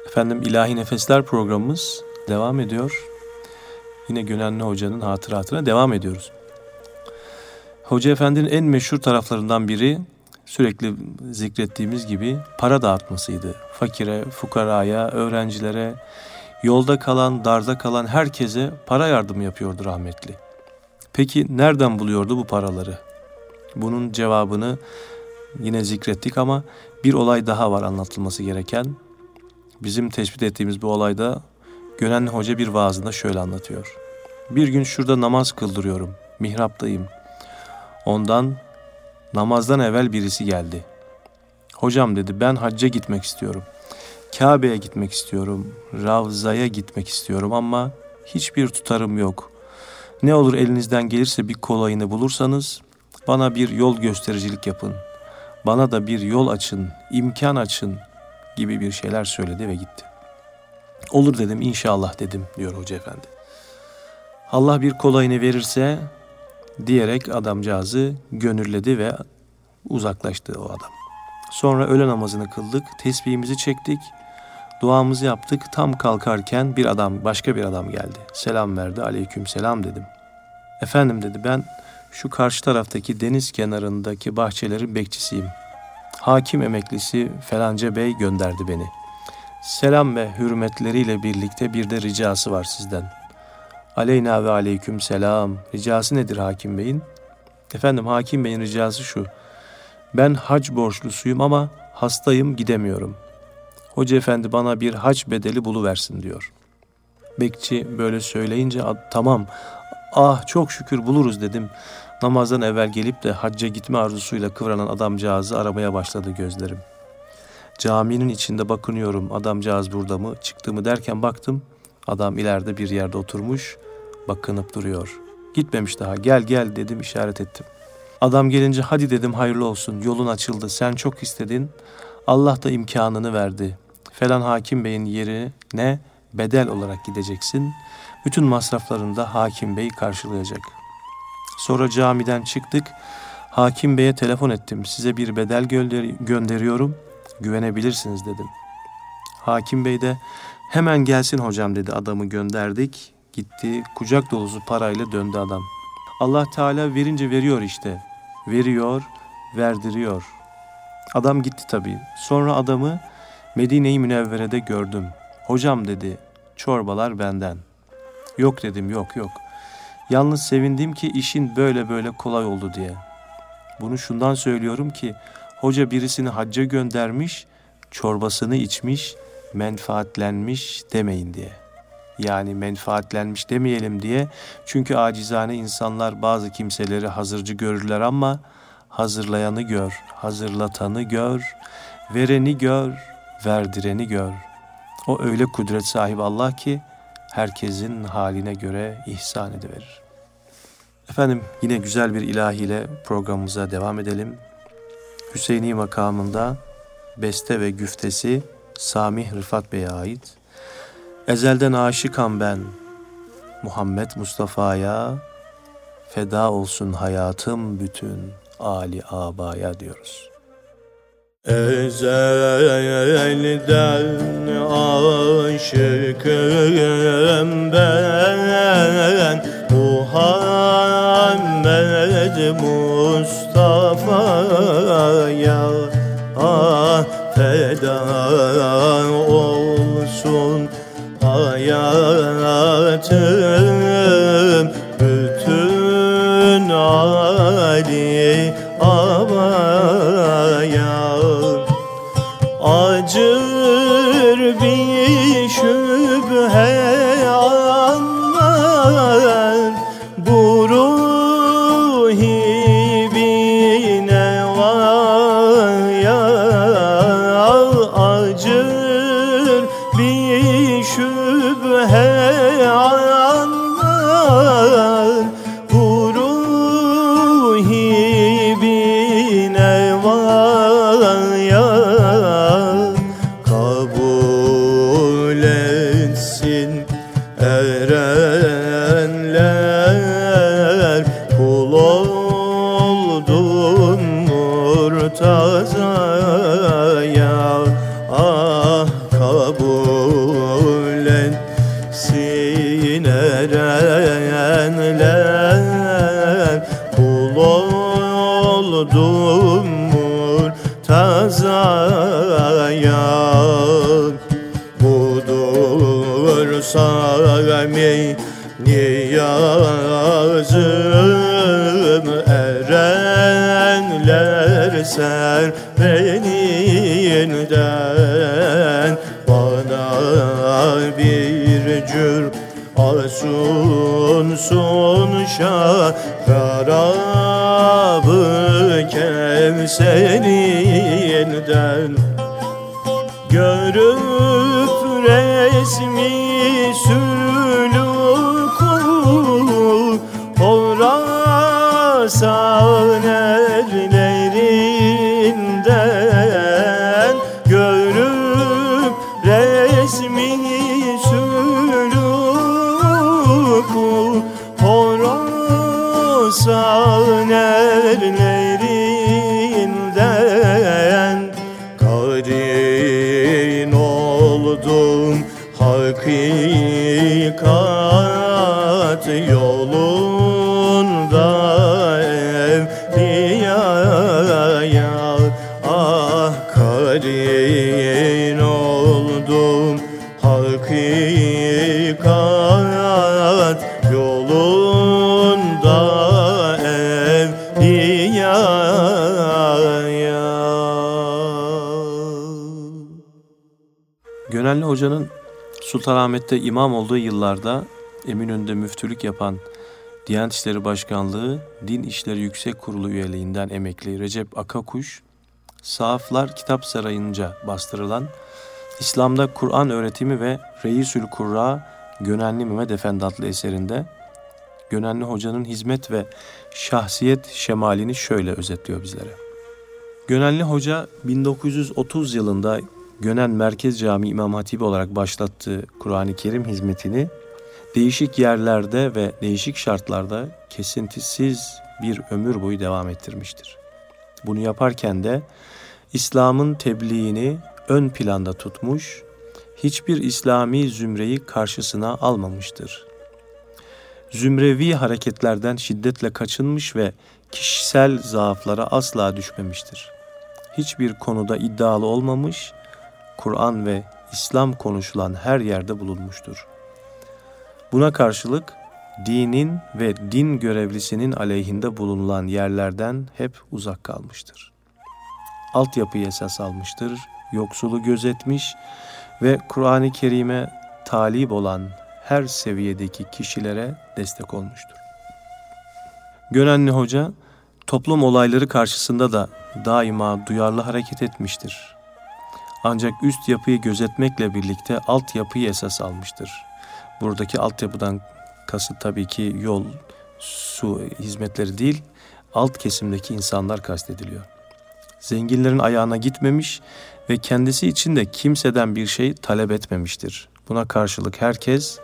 Efendim İlahi Nefesler programımız devam ediyor. Yine Gönenli Hoca'nın hatıratına devam ediyoruz. Hoca Efendi'nin en meşhur taraflarından biri sürekli zikrettiğimiz gibi para dağıtmasıydı. Fakire, fukaraya, öğrencilere, yolda kalan, darda kalan herkese para yardımı yapıyordu rahmetli. Peki nereden buluyordu bu paraları? Bunun cevabını yine zikrettik ama bir olay daha var anlatılması gereken. Bizim tespit ettiğimiz bu olayda Gönenli Hoca bir vaazında şöyle anlatıyor. Bir gün şurada namaz kıldırıyorum, mihraptayım. Ondan namazdan evvel birisi geldi. Hocam dedi ben hacca gitmek istiyorum. Kabe'ye gitmek istiyorum. Ravza'ya gitmek istiyorum ama hiçbir tutarım yok. Ne olur elinizden gelirse bir kolayını bulursanız bana bir yol göstericilik yapın. Bana da bir yol açın, imkan açın gibi bir şeyler söyledi ve gitti. Olur dedim inşallah dedim diyor Hoca Efendi. Allah bir kolayını verirse diyerek adamcağızı gönülledi ve uzaklaştı o adam. Sonra öğle namazını kıldık, tesbihimizi çektik, duamızı yaptık. Tam kalkarken bir adam, başka bir adam geldi. Selam verdi, aleyküm selam dedim. Efendim dedi ben şu karşı taraftaki deniz kenarındaki bahçelerin bekçisiyim. Hakim emeklisi Felanca Bey gönderdi beni. Selam ve hürmetleriyle birlikte bir de ricası var sizden. Aleyna ve aleyküm selam. Ricası nedir hakim beyin? Efendim hakim beyin ricası şu. Ben hac borçlusuyum ama hastayım gidemiyorum. Hoca efendi bana bir hac bedeli buluversin diyor. Bekçi böyle söyleyince tamam ah çok şükür buluruz dedim. Namazdan evvel gelip de hacca gitme arzusuyla kıvranan adamcağızı aramaya başladı gözlerim. Caminin içinde bakınıyorum adamcağız burada mı çıktı mı derken baktım adam ileride bir yerde oturmuş bakınıp duruyor. Gitmemiş daha gel gel dedim işaret ettim. Adam gelince hadi dedim hayırlı olsun yolun açıldı sen çok istedin Allah da imkanını verdi. Falan hakim beyin yerine bedel olarak gideceksin. Bütün masraflarını da hakim bey karşılayacak. Sonra camiden çıktık. Hakim beye telefon ettim. Size bir bedel gönder- gönderiyorum. Güvenebilirsiniz dedim. Hakim bey de hemen gelsin hocam dedi. Adamı gönderdik. Gitti. Kucak dolusu parayla döndü adam. Allah Teala verince veriyor işte. Veriyor, verdiriyor. Adam gitti tabii. Sonra adamı Medine-i Münevvere'de gördüm. Hocam dedi, çorbalar benden. Yok dedim, yok yok. Yalnız sevindim ki işin böyle böyle kolay oldu diye. Bunu şundan söylüyorum ki, hoca birisini hacca göndermiş, çorbasını içmiş, menfaatlenmiş demeyin diye. Yani menfaatlenmiş demeyelim diye. Çünkü acizane insanlar bazı kimseleri hazırcı görürler ama hazırlayanı gör, hazırlatanı gör, vereni gör, verdireni gör. O öyle kudret sahibi Allah ki herkesin haline göre ihsan ediverir. Efendim yine güzel bir ilahiyle programımıza devam edelim. Hüseyini makamında beste ve güftesi Samih Rıfat Bey'e ait. Ezelden aşıkam ben Muhammed Mustafa'ya feda olsun hayatım bütün Ali Aba'ya diyoruz. Ezelden aşıkım ben Muhammed Mustafa'ya feda olsun hayatım. Bütün Ali Abaya acır bir erenler serveninden bana bir cür asun sun şarabı kevserinden Görüp Horasan erlerinden Karin oldum hakikat Gönenli Hoca'nın Sultanahmet'te imam olduğu yıllarda Eminönü'nde müftülük yapan Diyanet İşleri Başkanlığı Din İşleri Yüksek Kurulu üyeliğinden emekli Recep Akakuş, Sahaflar Kitap Sarayı'nca bastırılan İslam'da Kur'an öğretimi ve Reisül Kurra Gönenli Mehmet Efendi adlı eserinde Gönenli Hoca'nın hizmet ve şahsiyet şemalini şöyle özetliyor bizlere. Gönenli Hoca 1930 yılında Gönen Merkez Camii İmam Hatibi olarak başlattığı Kur'an-ı Kerim hizmetini değişik yerlerde ve değişik şartlarda kesintisiz bir ömür boyu devam ettirmiştir. Bunu yaparken de İslam'ın tebliğini ön planda tutmuş, hiçbir İslami zümreyi karşısına almamıştır. Zümrevi hareketlerden şiddetle kaçınmış ve kişisel zaaflara asla düşmemiştir. hiçbir konuda iddialı olmamış, Kur'an ve İslam konuşulan her yerde bulunmuştur. Buna karşılık dinin ve din görevlisinin aleyhinde bulunulan yerlerden hep uzak kalmıştır. Altyapıyı esas almıştır, yoksulu gözetmiş ve Kur'an-ı Kerim'e talip olan her seviyedeki kişilere destek olmuştur. Gönenli Hoca, toplum olayları karşısında da daima duyarlı hareket etmiştir. Ancak üst yapıyı gözetmekle birlikte altyapıyı esas almıştır. Buradaki altyapıdan kasıt tabii ki yol, su hizmetleri değil, alt kesimdeki insanlar kastediliyor. Zenginlerin ayağına gitmemiş ve kendisi için de kimseden bir şey talep etmemiştir. Buna karşılık herkes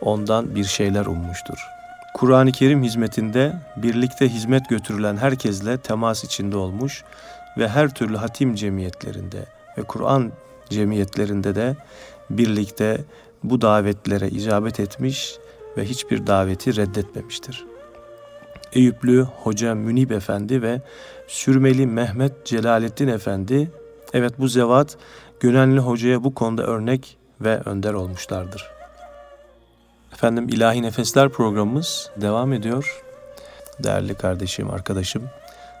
ondan bir şeyler ummuştur. Kur'an-ı Kerim hizmetinde birlikte hizmet götürülen herkesle temas içinde olmuş ve her türlü hatim cemiyetlerinde ve Kur'an cemiyetlerinde de birlikte bu davetlere icabet etmiş ve hiçbir daveti reddetmemiştir. Eyüplü Hoca Münib Efendi ve Sürmeli Mehmet Celalettin Efendi, evet bu zevat Gönenli Hoca'ya bu konuda örnek ve önder olmuşlardır. Efendim İlahi Nefesler programımız devam ediyor. Değerli kardeşim, arkadaşım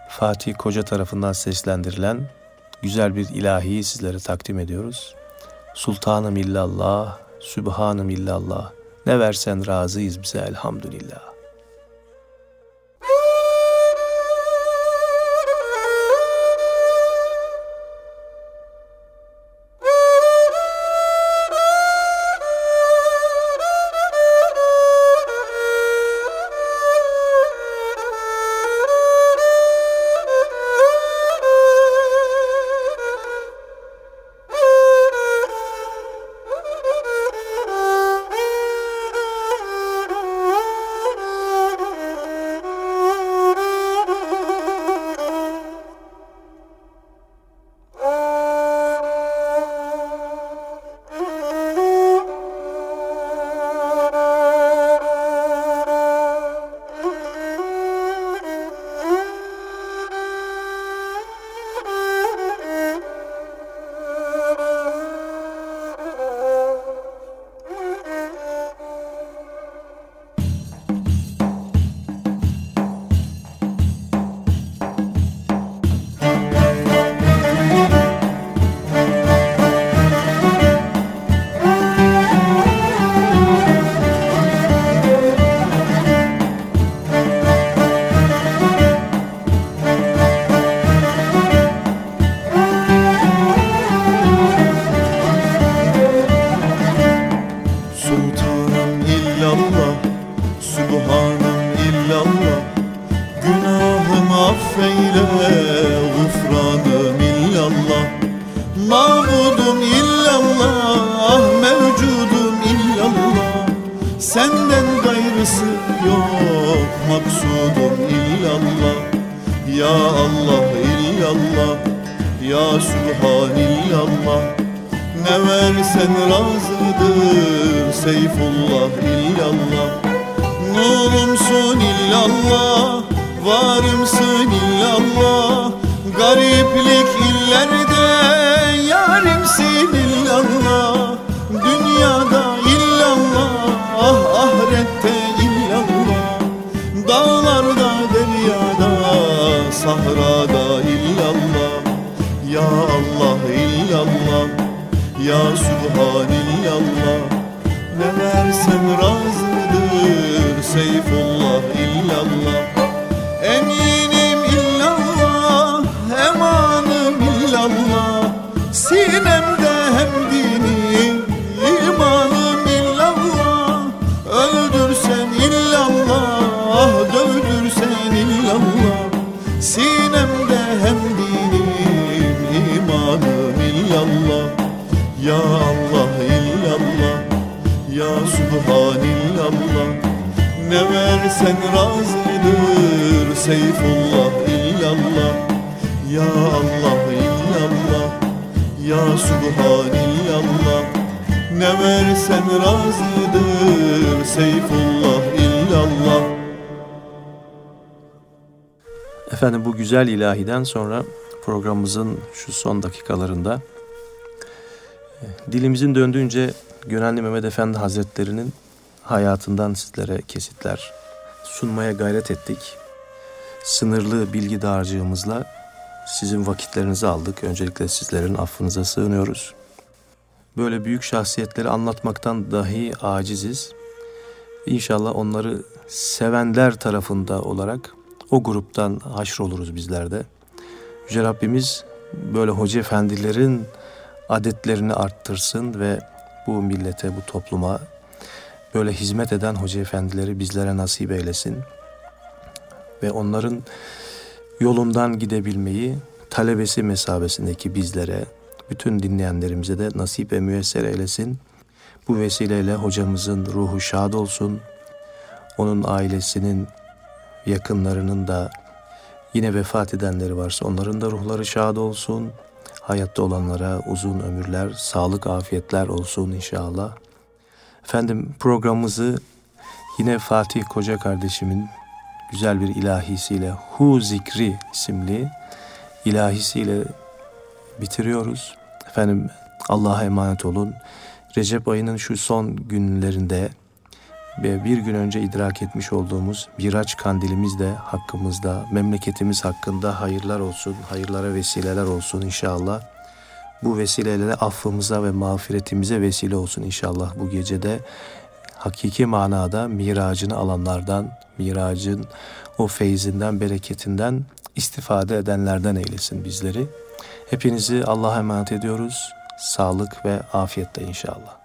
Fatih Koca tarafından seslendirilen güzel bir ilahiyi sizlere takdim ediyoruz. Sultanım illallah, Sübhanım illallah, ne versen razıyız bize elhamdülillah. hem hem dini. İmanım illallah Öldürsen illallah dövdürsen illallah. Sinemde hem dinim imanım illallah. Ya Allah illallah Ya Subhanillallah Ne versen razıdır Seyfullah illallah. Ya Allah illallah güzel ilahiden sonra programımızın şu son dakikalarında e, dilimizin döndüğünce Gönenli Mehmet Efendi Hazretleri'nin hayatından sizlere kesitler sunmaya gayret ettik. Sınırlı bilgi dağarcığımızla sizin vakitlerinizi aldık. Öncelikle sizlerin affınıza sığınıyoruz. Böyle büyük şahsiyetleri anlatmaktan dahi aciziz. İnşallah onları sevenler tarafında olarak o gruptan haşr oluruz bizler de. Yüce Rabbimiz böyle hoca efendilerin adetlerini arttırsın ve bu millete, bu topluma böyle hizmet eden hoca efendileri bizlere nasip eylesin. Ve onların yolundan gidebilmeyi talebesi mesabesindeki bizlere, bütün dinleyenlerimize de nasip ve müyesser eylesin. Bu vesileyle hocamızın ruhu şad olsun. Onun ailesinin, yakınlarının da yine vefat edenleri varsa onların da ruhları şad olsun. Hayatta olanlara uzun ömürler, sağlık, afiyetler olsun inşallah. Efendim programımızı yine Fatih Koca kardeşimin güzel bir ilahisiyle Hu Zikri isimli ilahisiyle bitiriyoruz. Efendim Allah'a emanet olun. Recep ayının şu son günlerinde ve bir gün önce idrak etmiş olduğumuz Miraç kandilimiz de hakkımızda, memleketimiz hakkında hayırlar olsun, hayırlara vesileler olsun inşallah. Bu vesileyle affımıza ve mağfiretimize vesile olsun inşallah bu gecede. Hakiki manada miracını alanlardan, miracın o feyzinden, bereketinden istifade edenlerden eylesin bizleri. Hepinizi Allah'a emanet ediyoruz. Sağlık ve afiyetle inşallah.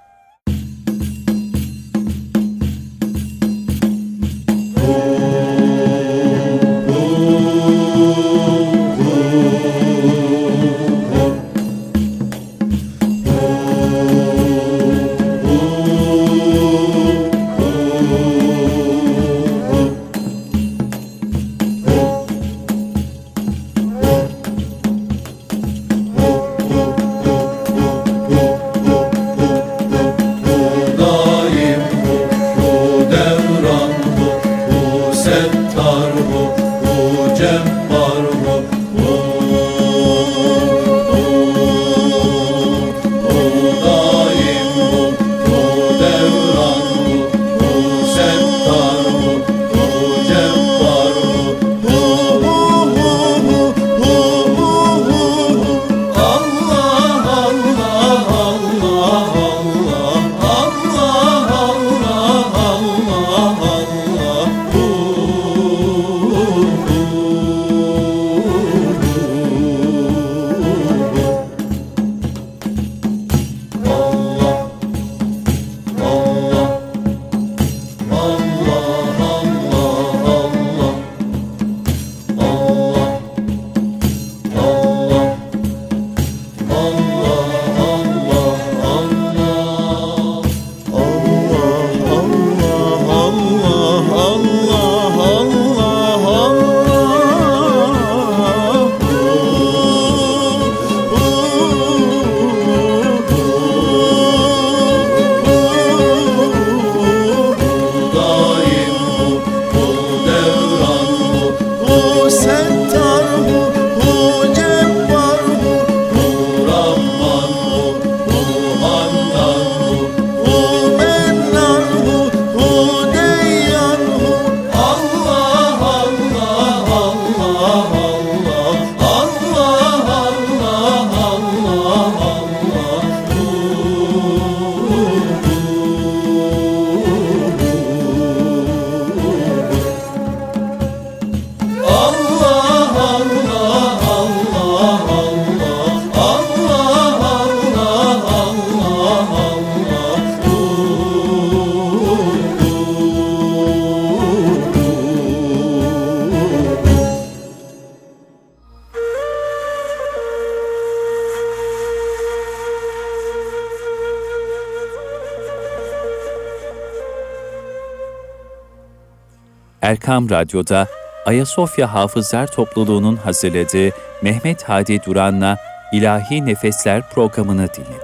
Erkam Radyo'da Ayasofya Hafızlar Topluluğu'nun hazırladığı Mehmet Hadi Duran'la İlahi Nefesler programını dinlediniz.